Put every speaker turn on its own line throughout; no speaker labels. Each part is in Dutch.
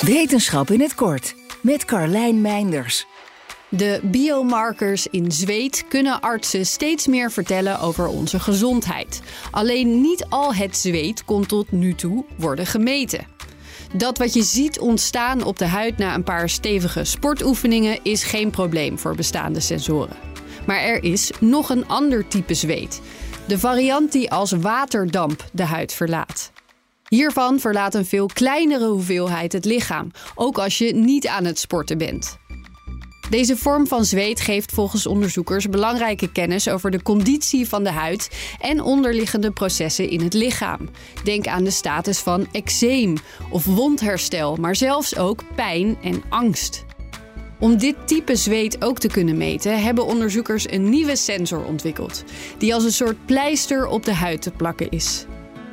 Wetenschap in het kort met Carlijn Meinders.
De biomarkers in zweet kunnen artsen steeds meer vertellen over onze gezondheid. Alleen niet al het zweet kon tot nu toe worden gemeten. Dat wat je ziet ontstaan op de huid na een paar stevige sportoefeningen is geen probleem voor bestaande sensoren. Maar er is nog een ander type zweet. De variant die als waterdamp de huid verlaat. Hiervan verlaat een veel kleinere hoeveelheid het lichaam, ook als je niet aan het sporten bent. Deze vorm van zweet geeft volgens onderzoekers belangrijke kennis over de conditie van de huid en onderliggende processen in het lichaam. Denk aan de status van eczeem of wondherstel, maar zelfs ook pijn en angst. Om dit type zweet ook te kunnen meten, hebben onderzoekers een nieuwe sensor ontwikkeld, die als een soort pleister op de huid te plakken is.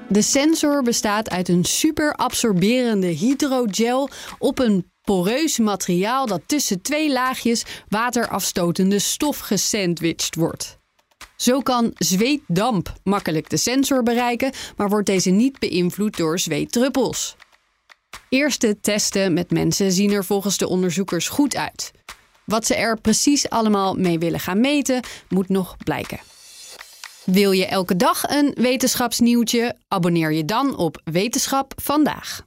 De sensor bestaat uit een superabsorberende hydrogel op een poreus materiaal dat tussen twee laagjes waterafstotende stof gesandwiched wordt. Zo kan zweetdamp makkelijk de sensor bereiken, maar wordt deze niet beïnvloed door zweetdruppels. Eerste testen met mensen zien er volgens de onderzoekers goed uit. Wat ze er precies allemaal mee willen gaan meten, moet nog blijken. Wil je elke dag een wetenschapsnieuwtje? Abonneer je dan op Wetenschap vandaag.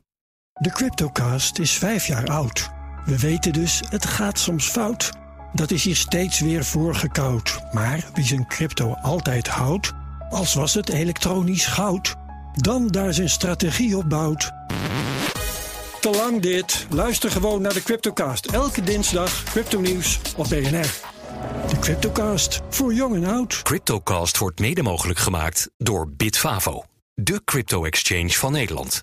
De Cryptocast is vijf jaar oud. We weten dus, het gaat soms fout. Dat is hier steeds weer voorgekoud. Maar wie zijn crypto altijd houdt, als was het elektronisch goud, dan daar zijn strategie op bouwt. Te lang dit. Luister gewoon naar de Cryptocast. Elke dinsdag crypto nieuws op BNR. De Cryptocast, voor jong en oud.
Cryptocast wordt mede mogelijk gemaakt door Bitfavo, de crypto-exchange van Nederland.